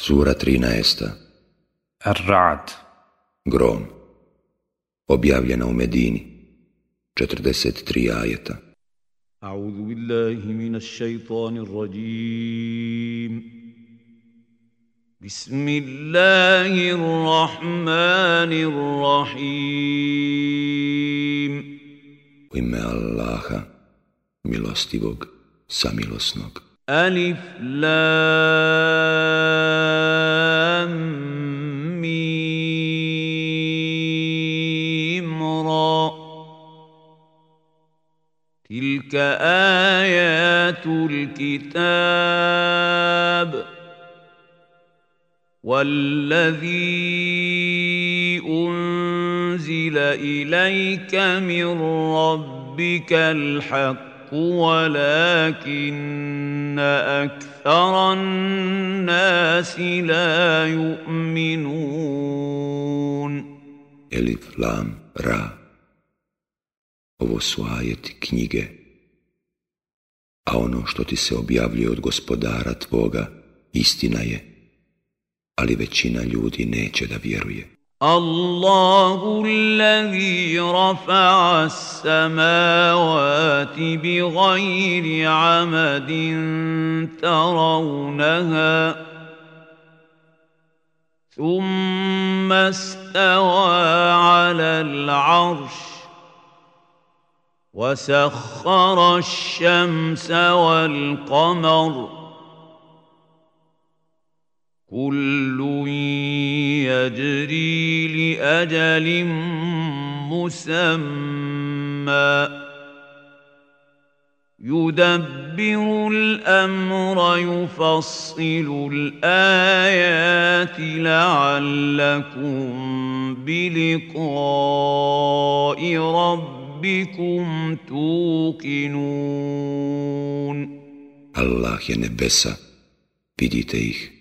Sura 13. Ar-Ra'd. Grom. Objavljena u Medini. 43 ajeta. A'udhu billahi minas shaitanir rajim. Bismillahirrahmanirrahim. U ime Allaha, milostivog, samilosnog. ألف لام ميم را. تلك آيات الكتاب والذي أنزل إليك من ربك الحق ولكن أكثر الناس لا يؤمنون Elif, Lam, Ra. Ovo su ajeti knjige. A ono što ti se objavljuje od gospodara tvoga, istina je. Ali većina ljudi neće da vjeruje. الله الذي رفع السماوات بغير عمد ترونها ثم استوى على العرش وسخر الشمس والقمر كل يجري لأجل مسمى. يدبر الأمر يفصل الآيات لعلكم بلقاء ربكم توقنون. Allah je nebesa, vidite ih,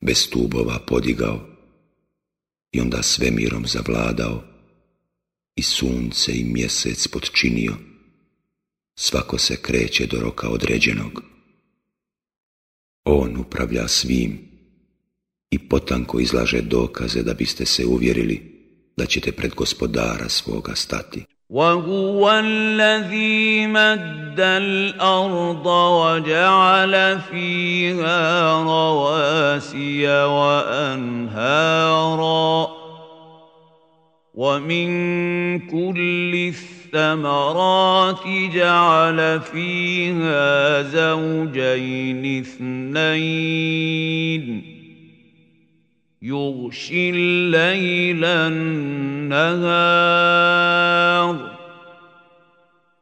bez stubova podigao i onda svemirom zavladao i sunce i mjesec podčinio. Svako se kreće do roka određenog. On upravlja svim i potanko izlaže dokaze da biste se uvjerili da ćete pred gospodara svoga stati. وهو الذي مد الأرض وجعل فيها رواسي وأنهارا. ومن كل الثمرات جعل فيها زوجين اثنين. يغشي الليل النهار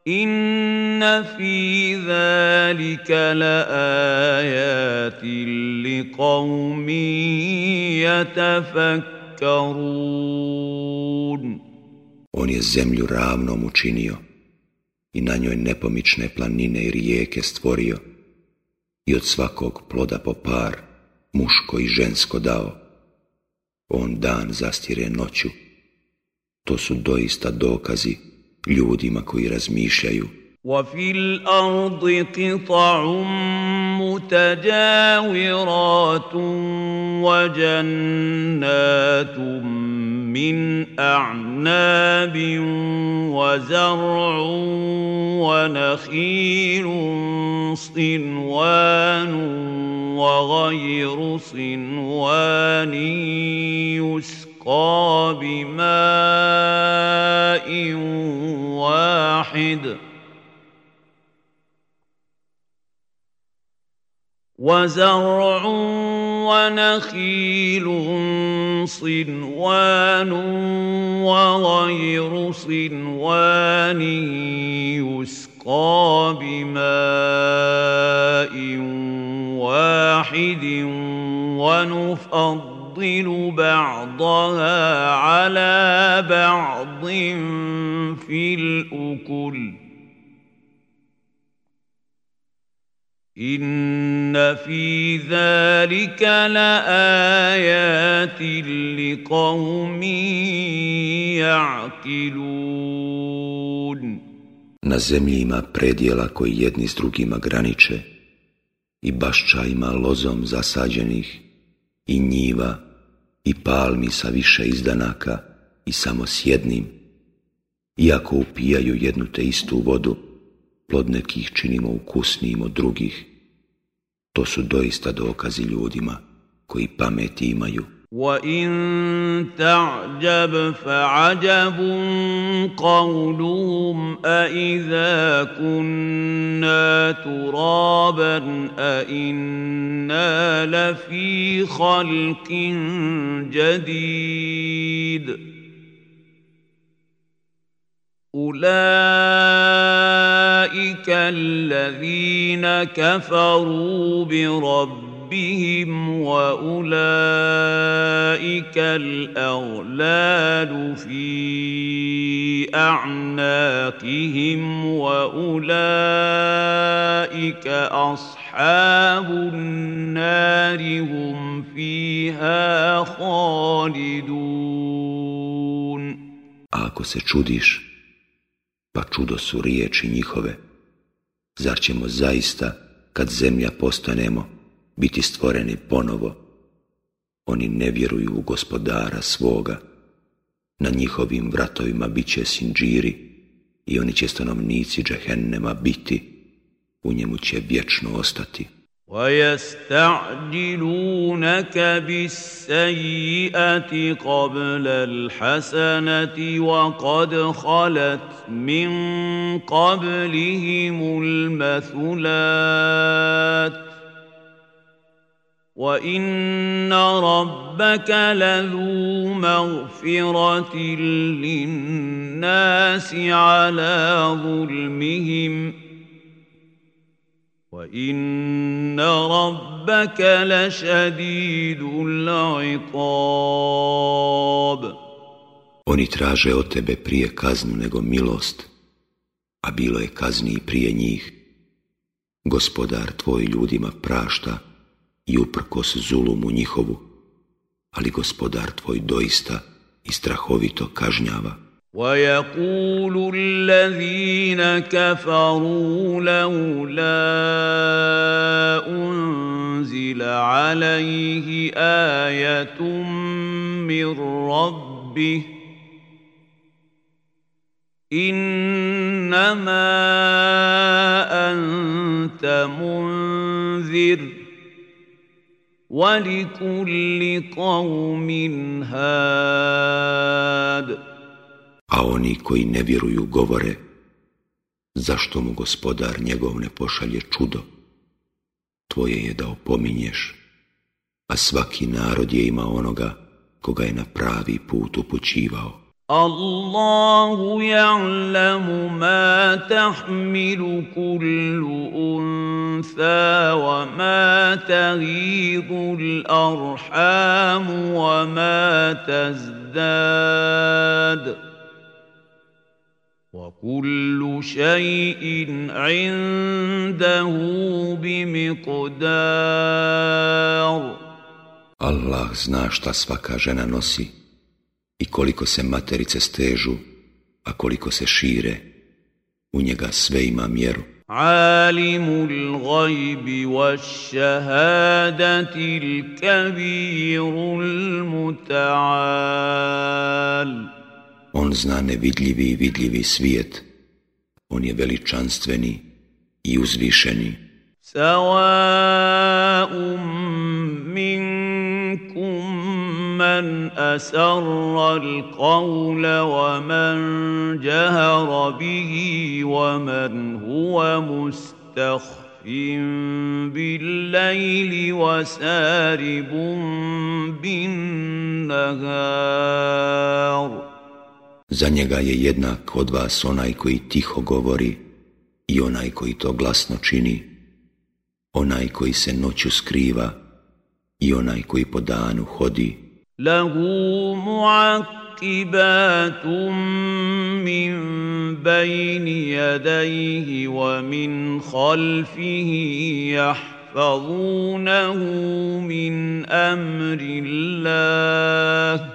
إن في ذلك لآيات لقوم يتفكرون On je zemlju ravnom učinio i na njoj nepomične planine i rijeke stvorio i od svakog ploda po par, muško i žensko dao. On dan zastire noću. To su doista dokazi ljudima koji razmišljaju. وفي الأرض قطع متجاورات وجنات من أعناب وزرع ونخيل صنوان وغير صنوان يسقى بماء واحد وزرع ونخيل صنوان وغير صنوان يسقى بماء واحد ونفضل بعضها على بعض في الأكل إن في ذلك لآيات لقوم يعقلون Na zemlji ima predjela koji jedni s drugima graniče i bašća ima lozom zasađenih i njiva i palmi sa više izdanaka i samo s jednim, iako upijaju jednu te istu vodu, plod nekih činimo ukusnijim od drugih. To su doista dokazi ljudima koji pameti imaju. وَإِن تَعْجَبْ فَعَجَبٌ قَوْلُهُمْ أَإِذَا كُنَّا تُرَابًا أَإِنَّا لَفِي خَلْقٍ جَدِيدٍ أُولَئِكَ الَّذِينَ كَفَرُوا بِرَبِّهِمْ ربهم واولئك الاغلال في اعناقهم واولئك اصحاب النار هم فيها خالدون. Ako se čudiš pa čudo su riječi njihove zar ćemo zaista kad zemlja postanemo biti stvoreni ponovo. Oni ne vjeruju u gospodara svoga. Na njihovim vratovima bit će sinđiri i oni će stanovnici džehennema biti. U njemu će vječno ostati. ويستعجلونك بالسيئة قبل الحسنة وقد خلت من قبلهم المثلات وإن ربك لذو مغفرة للناس على ظلمهم وان ربك لشديد العقاب Oni traže od tebe prije kaznu nego milost, a bilo je kazni prije njih. Gospodar tvoj ljudima prašta, i uprkos zulumu njihovu, ali gospodar tvoj doista i strahovito kažnjava. ويقول الذين كفروا لولا أنزل عليه آية من ربه إنما أنت منذر وَلِكُلِّ قَوْمٍ هَادٍ A oni koji ne vjeruju govore, zašto mu gospodar njegov ne pošalje čudo? Tvoje je da opominješ, a svaki narod je ima onoga koga je na pravi put upućivao. الله يعلم ما تحمل كل انثى وما تغيض الارحام وما تزداد وكل شيء عنده بمقدار الله zna šta svaka žena nosi i koliko se materice stežu, a koliko se šire, u njega sve ima mjeru. عالم الغيب والشهادة الكبير المتعال On zna nevidljivi i vidljivi svijet. On je veličanstveni i uzvišeni. سواء منكم من أسر القول ومن جهر به مستخف بالليل وسارب بالنهار Za njega je jednak od vas onaj koji tiho govori i onaj koji to glasno čini, onaj koji se noću skriva i onaj koji po danu hodi. له معقبات من بين يديه ومن خلفه يحفظونه من امر الله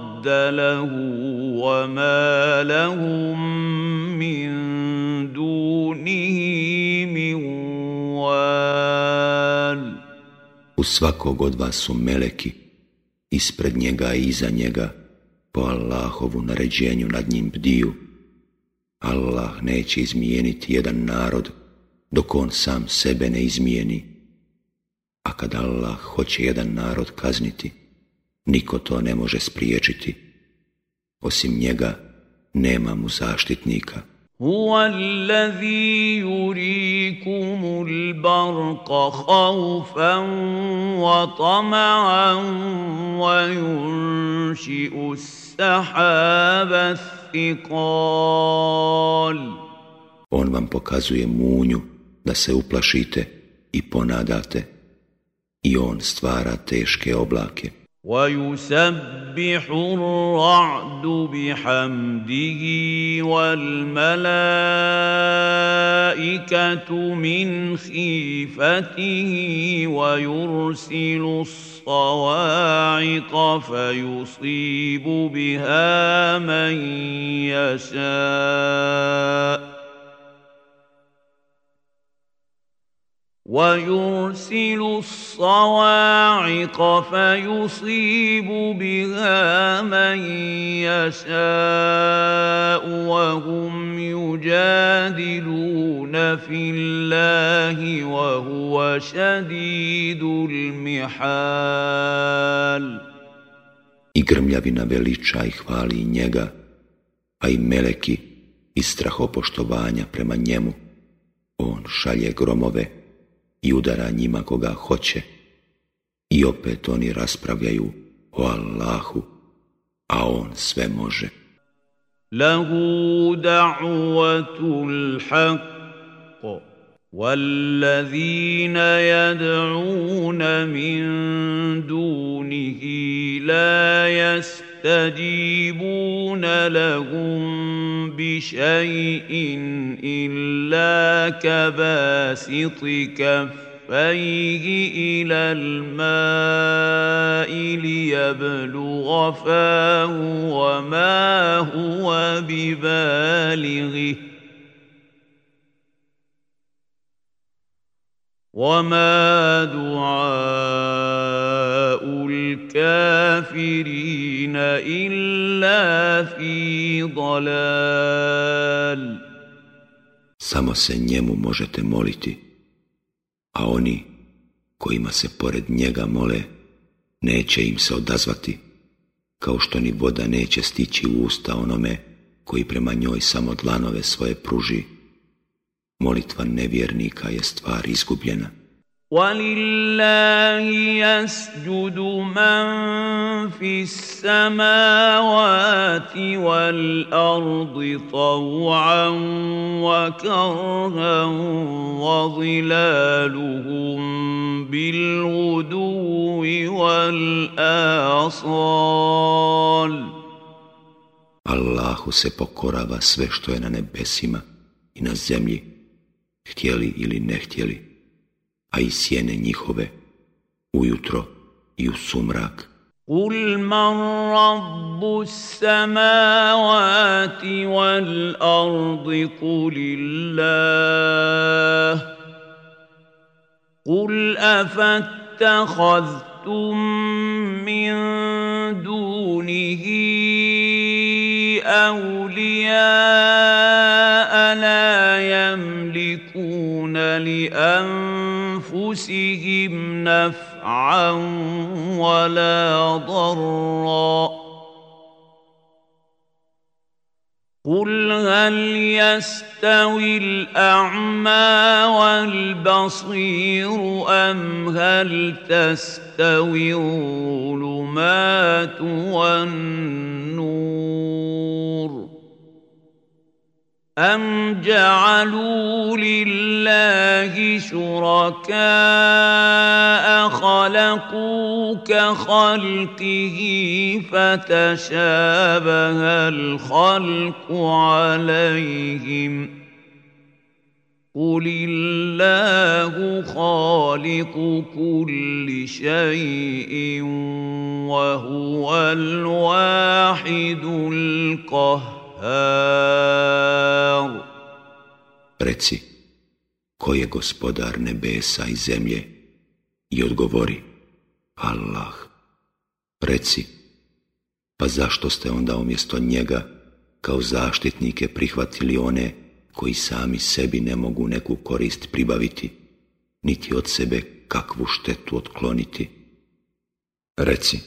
له وما لهم من دونه من وال U svakog od vas su meleki, ispred njega i iza njega, po Allahovu naređenju nad njim bdiju. Allah neće izmijeniti jedan narod, dok on sam sebe ne izmijeni. A kad Allah hoće jedan narod kazniti, niko to ne može spriječiti. Osim njega nema mu zaštitnika. هو الذي يريكم البرق خوفا وطمعا وينشئ السحاب الثقال On vam pokazuje munju da se uplašite i ponadate i on stvara teške oblake. ويسبح الرعد بحمده والملائكة من خيفته ويرسل الصواعق فيصيب بها من يشاء ويرسل الصواعق فيصيب بها من يشاء وهم يجادلون في الله وهو شديد المحال I grmljavina veliča i hvali njega, a i meleki iz strahopoštovanja prema njemu. On šalje gromove i udara njima koga hoće. I opet oni raspravljaju o Allahu, a on sve može. له دعوة الحق والذين يدعون من دونه لا يستجيبون لهم بشيء إلا كباسط كفيه إلى الماء ليبلغ فاه وما هو ببالغه وما دعاء الكافرين إلا في ضلال Samo se njemu možete moliti, a oni kojima se pored njega mole, neće im se odazvati, kao što ni voda neće stići u usta onome koji prema njoj samo dlanove svoje pruži. Molitva nevjernika je stvar izgubljena. ولله يسجد من في السماوات والارض طوعا وكرها وظلالهم بالغدو والاصال الله se pokorava sve što je na nebesima i na zemlji htjeli ili ne htjeli. A i sjene njihove, ujutro i u sumrak. قل من رب السماوات والأرض قل الله قل أفاتخذتم من دونه أولياء لا يملكون لأنفسهم نفعا ولا ضرا. قل هل يستوي الأعمى والبصير أم هل تستوي الظلمات والنور؟ أم جعلوا لله شركاء خلقوا كخلقه فتشابه الخلق عليهم ۖ قل الله خالق كل شيء وهو الواحد القهار Reci, ko je gospodar nebesa i zemlje? I odgovori, Allah. Reci, pa zašto ste onda umjesto njega kao zaštitnike prihvatili one koji sami sebi ne mogu neku korist pribaviti, niti od sebe kakvu štetu otkloniti. Reci,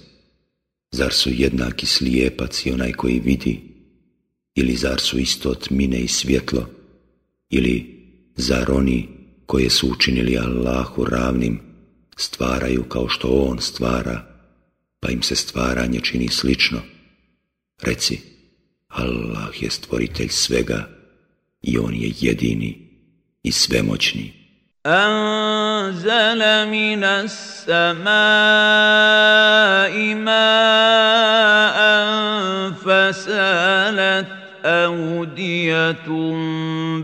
zar su jednaki slijepac i onaj koji vidi, ili zar su isto tmine i svjetlo, ili zar oni koje su učinili Allahu ravnim, stvaraju kao što On stvara, pa im se stvaranje čini slično. Reci, Allah je stvoritelj svega, i on je jedini i svemoćni. أنزل من السماء ماء فسالت أودية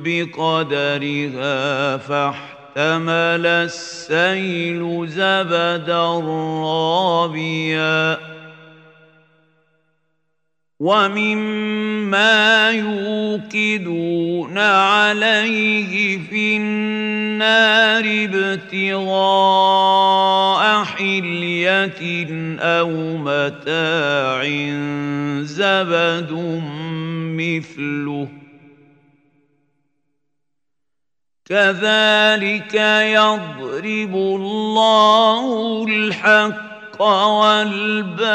بقدرها فاحتمل السيل زبدا رابيا. ومما يوقدون عليه في النار ابتغاء حلية أو متاع زبد مثله. كذلك يضرب الله الحق والباطل.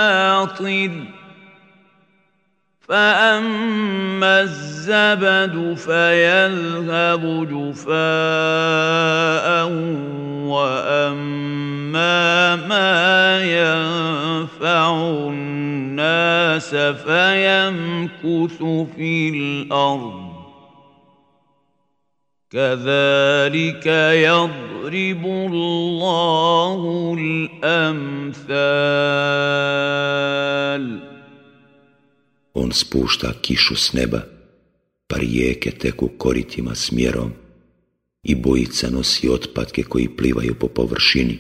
فأما الزبد فيذهب جفاء وأما ما ينفع الناس فيمكث في الأرض كذلك يضرب الله الأمثال On spušta kišu s neba, pa rijeke teku koritima smjerom i bojica nosi otpadke koji plivaju po površini.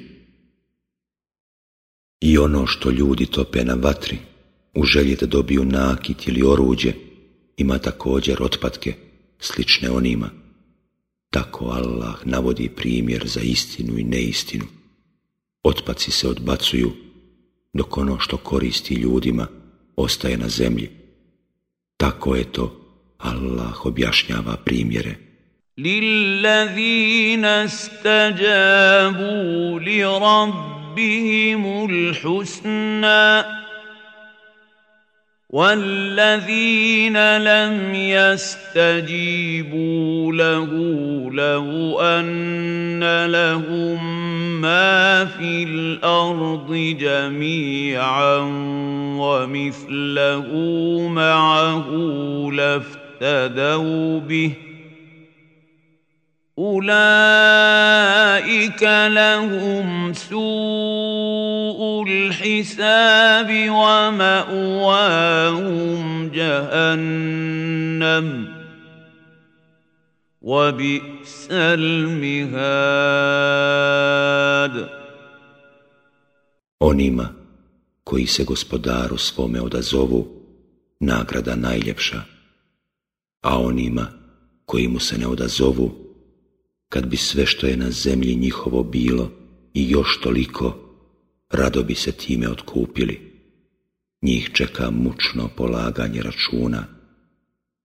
I ono što ljudi tope na vatri, u želji da dobiju nakit ili oruđe, ima također otpadke, slične onima. Tako Allah navodi primjer za istinu i neistinu. Otpaci se odbacuju, dok ono što koristi ljudima ostaje na zemlji. Tako je to, Allah objašnjava primjere. Lillazina stajabu li rabbihimul husna والذين لم يستجيبوا له لو أن لهم ما في الأرض جميعا ومثله معه لافتدوا به أولئك لهم سوء الحساب ومأواهم جهنم وبئس المهاد Onima koji se gospodaru svome odazovu, nagrada najljepša, a onima koji mu se ne odazovu, kad bi sve što je na zemlji njihovo bilo i još toliko, rado bi se time otkupili. Njih čeka mučno polaganje računa,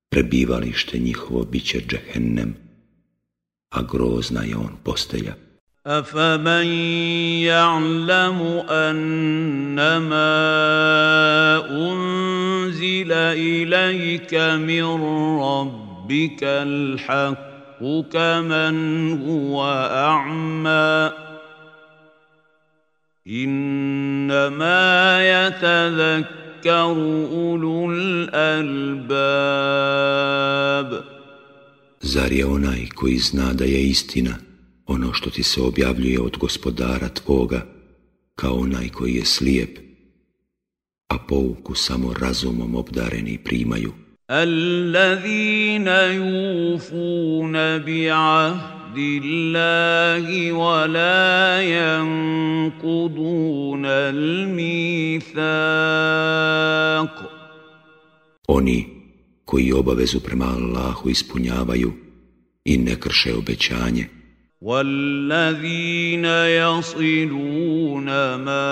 prebivalište njihovo bit će džehennem, a grozna je on postelja. أفمن يعلم أنما أنزل إليك من ربك الحق كمن هو أعمى إنما يتذكر أولو الألباب Zar je onaj koji zna da je istina ono što ti se objavljuje od gospodara tvoga, kao onaj koji je slijep, a pouku samo razumom obdareni primaju. الذين يوفون بعهد الله ولا ينقضون الميثاق Oni koji obavezu prema Allahu ispunjavaju i ne krše obećanje. والذين يصلون ما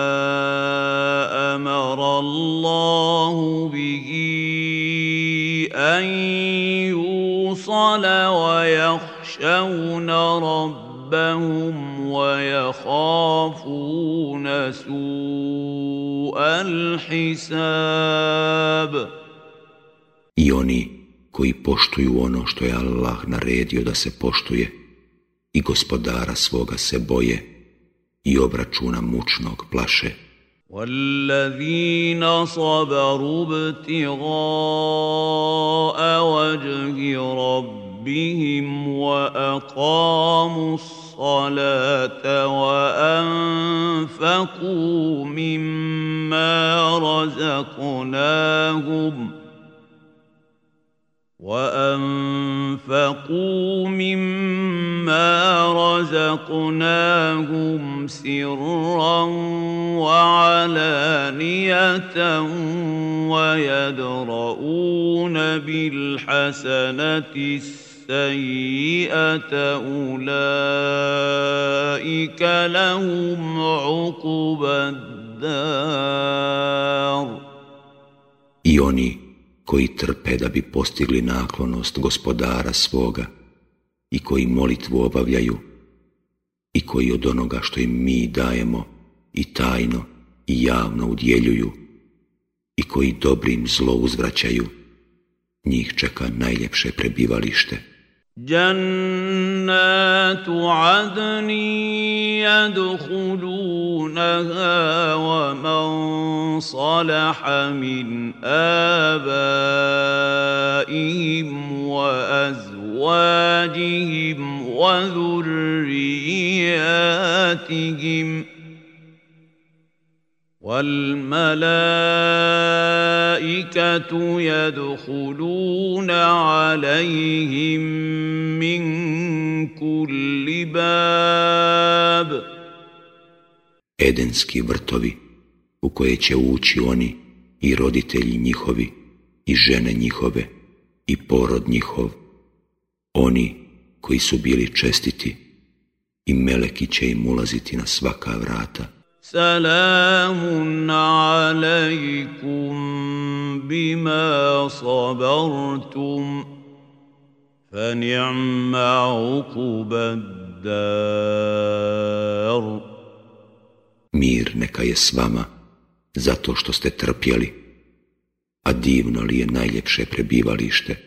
أمر الله به ان يوصل ويخشون ربهم ويخافون سوء الحساب I oni koji poštuju ono što je Allah naredio da se poštuje, i gospodara svoga se boje i obračuna mučnog plaše. والذين صبروا ابتغاء وجه ربهم وأقاموا الصلاة وأنفقوا مما رزقناهم ۖ وانفقوا مما رزقناهم سرا وعلانيه ويدرؤون بالحسنه السيئه اولئك لهم عقبى الدار koji trpe da bi postigli naklonost gospodara svoga i koji molitvu obavljaju i koji od onoga što im mi dajemo i tajno i javno udjeljuju i koji dobrim zlo uzvraćaju, njih čeka najljepše prebivalište. جنات عدن يدخلونها ومن صلح من آبائهم وأزواجهم وذرياتهم ۖ والملائكة يدخلون عليهم من كل باب Edenski vrtovi u koje će ući oni i roditelji njihovi i žene njihove i porod njihov oni koji su bili čestiti i meleki će im ulaziti na svaka vrata سلام عليكم بما صبرتم فنعم عقب الدار Mir neka je s vama, zato što ste trpjeli, a divno li je najljepše prebivalište.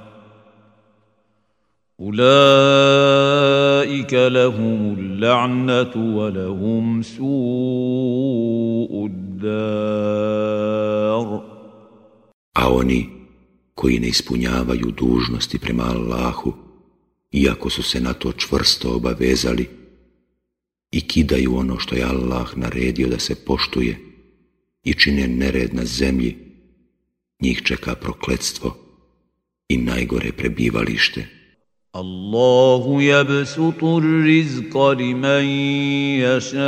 أولئك لهم اللعنة ولهم سوء الدار A oni koji ne ispunjavaju dužnosti prema Allahu, iako su se na to čvrsto obavezali i kidaju ono što je Allah naredio da se poštuje i čine nered na zemlji, njih čeka prokletstvo i najgore prebivalište. الله يبسط الرزق لمن يشاء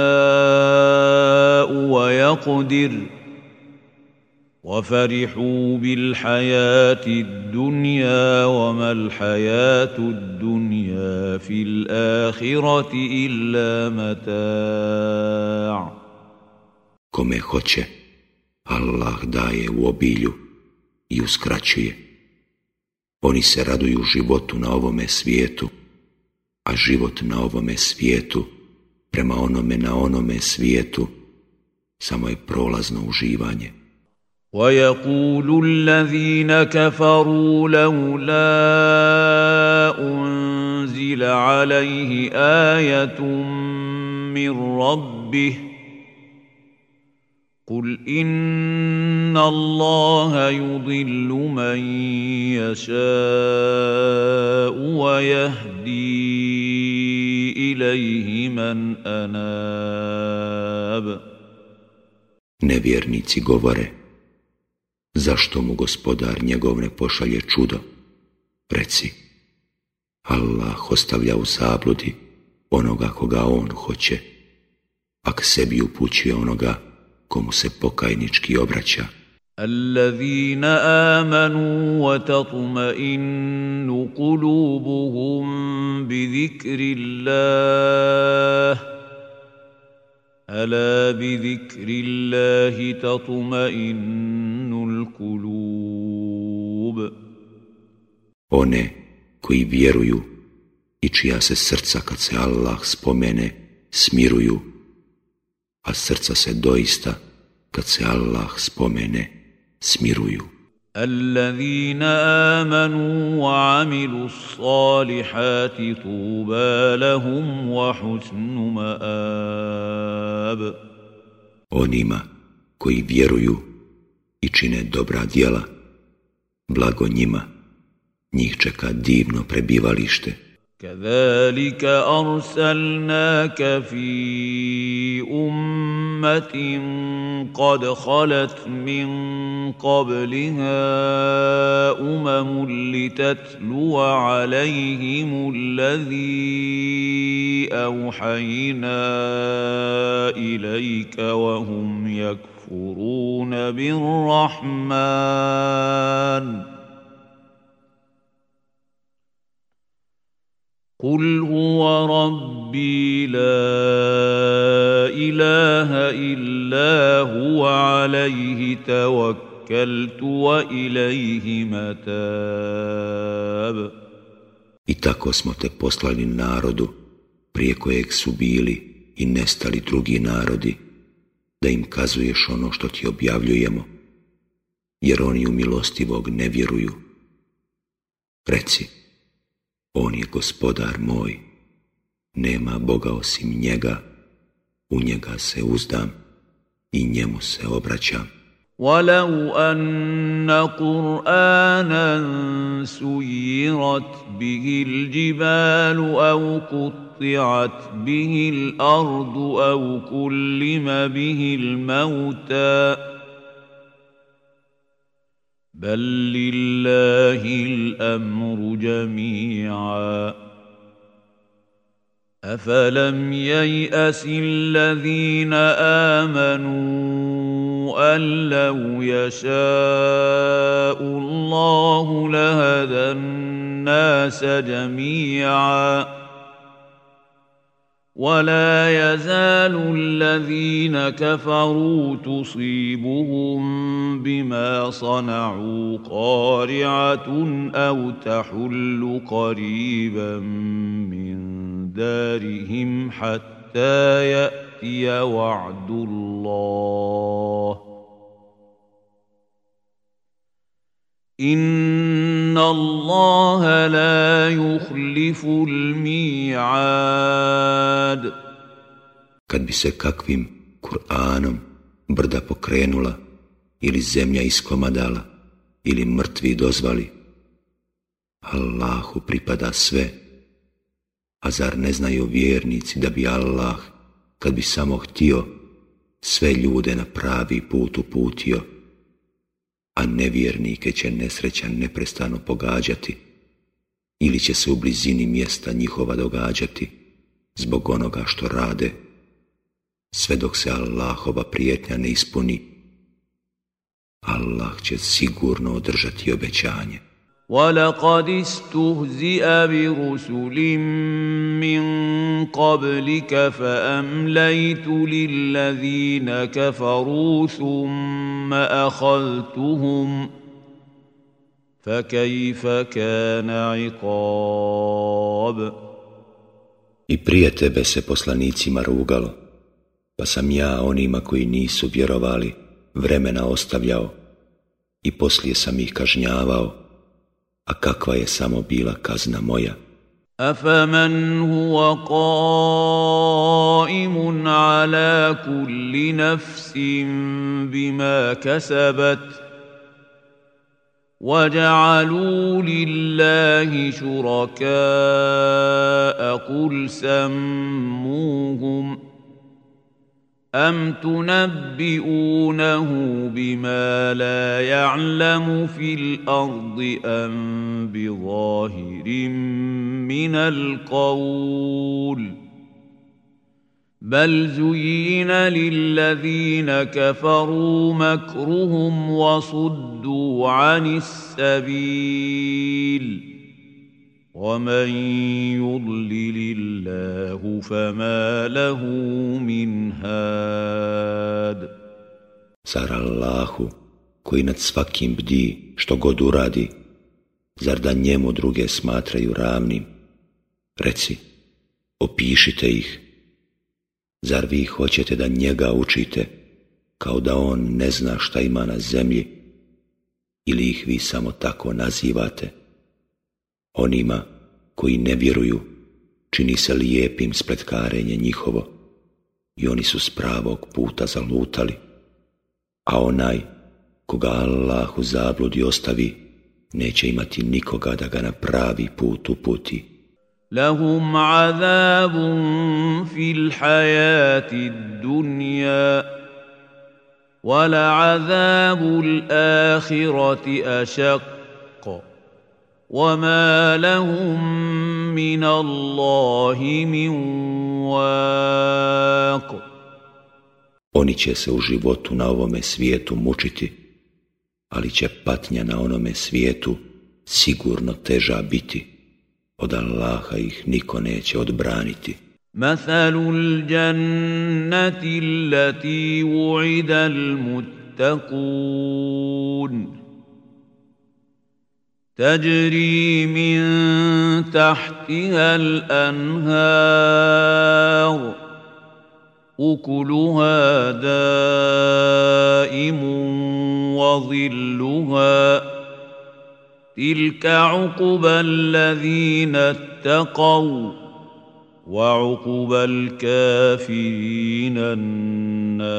ويقدر وفرحوا بالحياة الدنيا وما الحياة الدنيا في الآخرة إلا متاع Kome hoće, Allah daje u obilju i uskraćuje. Oni se raduju životu na ovome svijetu, a život na ovome svijetu, prema onome na onome svijetu, samo je prolazno uživanje. ويقول الذين كفروا لولا أنزل عليه آية من ربه قل إن الله يضل من يشاء ويهدي إليه من أناب Nevjernici govore, zašto mu gospodar njegov ne pošalje čudo? Reci, Allah ostavlja u zabludi onoga koga on hoće, a k sebi upućuje onoga komu se pokajnički obraća. الذين آمنوا وتطمئن قلوبهم بذكر الله ألا بذكر الله تطمئن القلوب One koji vjeruju i čija se srca kad se Allah spomene smiruju a srca se doista, kad se Allah spomene, smiruju. الذين آمنوا وعملوا الصالحات طوبى لهم وحسن مآب Onima koji vjeruju i čine dobra djela, blago njima, njih čeka divno prebivalište. كذلك ارسلناك في امه قد خلت من قبلها أمم لتتلو عليهم الذي أوحينا إليك وهم يكفرون بالرحمن. قل هو ربي لا اله الا هو عليه توكلت واليه متاب I tako smo te poslali narodu prije kojeg su bili i nestali drugi narodi, da im kazuješ ono što ti objavljujemo, jer oni u milostivog ne vjeruju. Reci, On je gospodar moj, nema Boga osim njega, u njega se uzdam i njemu se obraćam. ولو أن قرآنا سيرت به الجبال أو قطعت به الأرض أو كلم به الموتى بل لله الامر جميعا افلم يياس الذين امنوا ان لو يشاء الله لهدى الناس جميعا ولا يزال الذين كفروا تصيبهم بما صنعوا قارعة أو تحل قريبا من دارهم حتى يأتي وعد الله. Inna Allaha la yuhlifu al-mi'ad. Kad bi se kakvim Kur'anom brda pokrenula ili zemlja iskomadala ili mrtvi dozvali Allahu pripada sve. A zar ne znaju vjernici da bi Allah kad bi samo htio sve ljude na pravi put uputio? a nevjernike će nesreća neprestano pogađati ili će se u blizini mjesta njihova događati zbog onoga što rade, sve dok se Allahova prijetnja ne ispuni, Allah će sigurno održati obećanje. ولقد استهزئ برسل من قبلك فامليت للذين كفروا ثم اخذتهم فكيف كان عقاب I prije tebe se poslanicima rugalo, Pa sam ja onima koji nisu vjerovali vremena ostavljao i poslije sam ih kažnjavao, a kakva je samo bila kazna moja. أفمن هو قائم على كل نفس بما كسبت وجعلوا لله شركاء قل سموهم أم تنبئونه بما لا يعلم في الأرض أم بظاهر من القول بل زين للذين كفروا مكرهم وصدوا عن السبيل ومن يضلل الله فما له من هاد Zar Allahu, koji nad svakim bdi, što god uradi, zar da njemu druge smatraju ravnim? Reci, opišite ih. Zar vi hoćete da njega učite, kao da on ne zna šta ima na zemlji, ili ih vi samo tako nazivate? Onima koji ne vjeruju, čini se lijepim spletkarenje njihovo. I oni su s pravog puta zalutali, a onaj koga Allah u zabludi ostavi, neće imati nikoga da ga na pravi put uputi. Lahum azabun fil hajati dunja, wala azabul ahirati ašak وما لهم من الله من واق Oni će se u životu na ovome svijetu mučiti, ali će patnja na onome svijetu sigurno teža biti. Od Allaha ih niko neće odbraniti. مثل الجنة التي وعد المتقون تجري من تحتها الأنهار. أكلها دائم وظلها. تلك عقبى الذين اتقوا وعقبى الكافرين النار.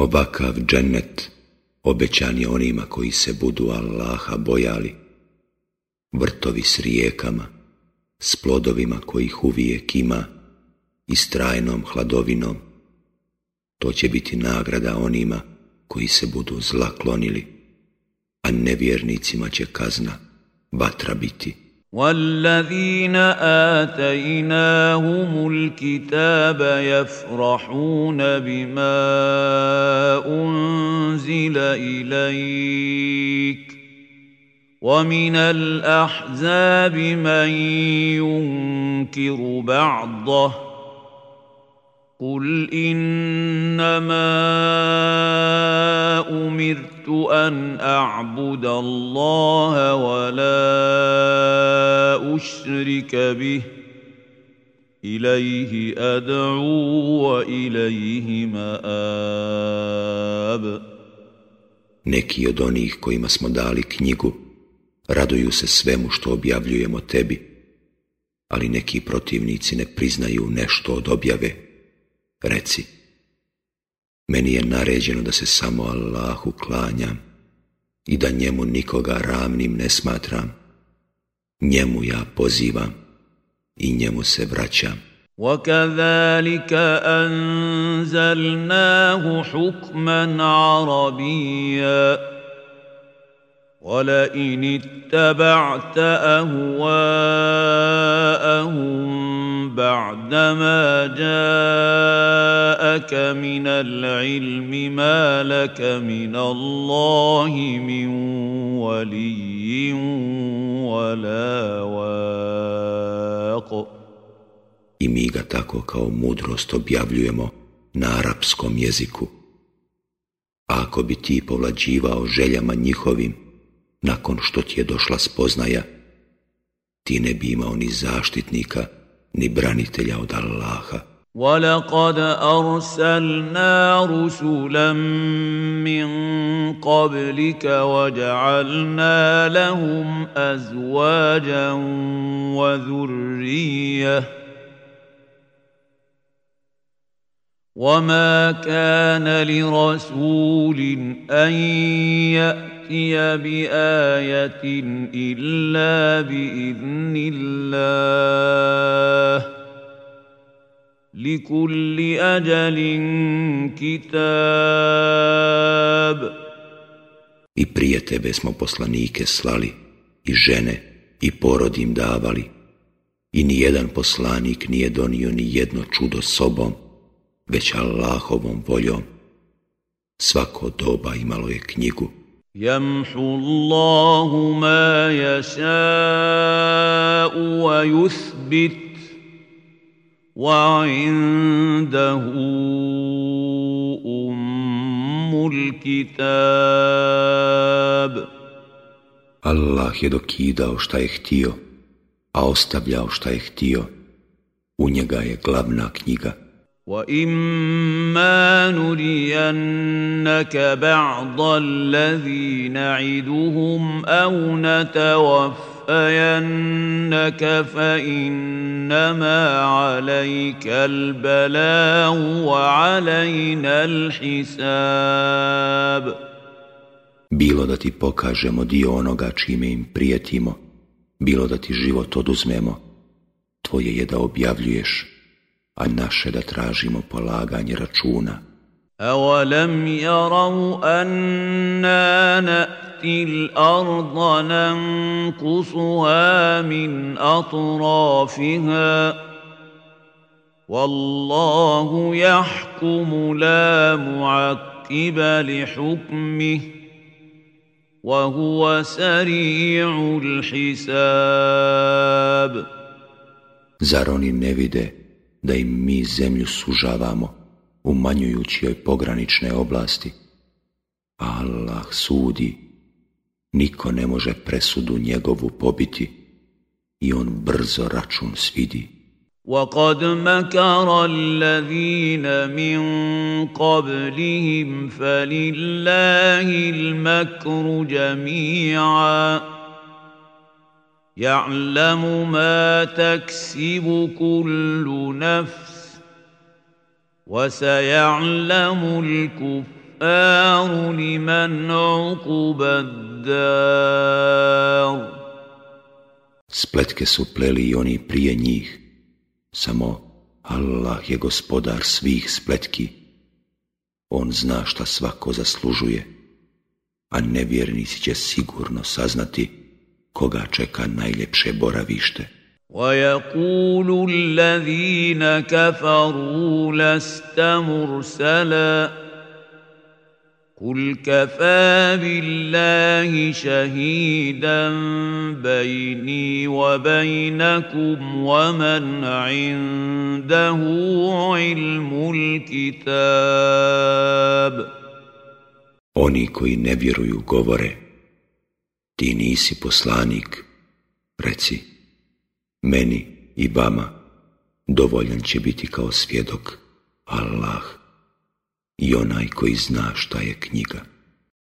Ovakav džennet obećan je onima koji se budu Allaha bojali, vrtovi s rijekama, s plodovima kojih uvijek ima i s trajnom hladovinom. To će biti nagrada onima koji se budu zla klonili, a nevjernicima će kazna vatra biti. والذين آتيناهم الكتاب يفرحون بما أنزل إليك ومن الأحزاب من ينكر بعضه قل انما امرت ان اعبد الله ولا اشرك به اليه ادعو واليه مآب Neki od onih kojima smo dali knjigu raduju se svemu što objavljujemo tebi, ali neki protivnici ne priznaju nešto od objave Reci, meni je naređeno da se samo Allahu klanjam i da njemu nikoga ravnim ne smatram. Njemu ja pozivam i njemu se vraćam. وكذلك أنزلناه حكما عربيا ولئن اتبعت اهواءهم بعدما جاءك من العلم ما لك من الله من ولي ولا واق I mi ga tako kao mudrost objavljujemo na arapskom jeziku. Ako bi ti povlađivao željama njihovim, nakon što ti je došla spoznaja, ti ne bi imao ni zaštitnika, ni branitelja od Allaha. ولقد ارسلنا رسلا من قبلك وجعلنا لهم ازواجا وذريه وما كان لرسول ان ياتي بايه الا باذن الله لكل أجل كتاب I prije tebe smo poslanike slali, i žene, i porod im davali, i ni jedan poslanik nije donio ni jedno čudo sobom, već Allahovom voljom. Svako doba imalo je knjigu. Jamhu Allahu ma jaša'u wa yuthbit وعنده أم الكتاب Allah je dokidao šta je htio, a ostavljao šta je htio. U njega je glavna knjiga. وَإِمَّا نُرِيَنَّكَ بَعْضَ الَّذِي نَعِدُهُمْ نَتَوَفَّ نتوفينك فإنما عليك البلاغ وعلينا الحساب Bilo da ti pokažemo dio onoga čime im prijetimo, bilo da ti život oduzmemo, tvoje je da objavljuješ, a naše da tražimo polaganje računa. أولم يروا أنا نأتي الأرض ننقصها من أطرافها والله يحكم لا معقب لحكمه وهو سريع الحساب Zar oni ne vide da im mi zemlju sužavamo umanjujući joj pogranične oblasti. Allah sudi, niko ne može presudu njegovu pobiti i on brzo račun svidi. وقد مكر الذين من قبلهم فلله المكر جميعا يعلم ما تكسب كل نفس وسيعلم الكفار لمن عقب الدار Spletke su pleli i oni prije njih, samo Allah je gospodar svih spletki. On zna šta svako zaslužuje, a nevjernici će sigurno saznati koga čeka najljepše boravište. ويقول الذين كفروا لست مرسلا قل كفى بالله شهيدا بيني وبينكم ومن عنده علم الكتاب Oni koji ne vjeruju govore, ti nisi poslanik, reci, meni i vama dovoljan će biti kao svjedok Allah i onaj koji zna šta je knjiga.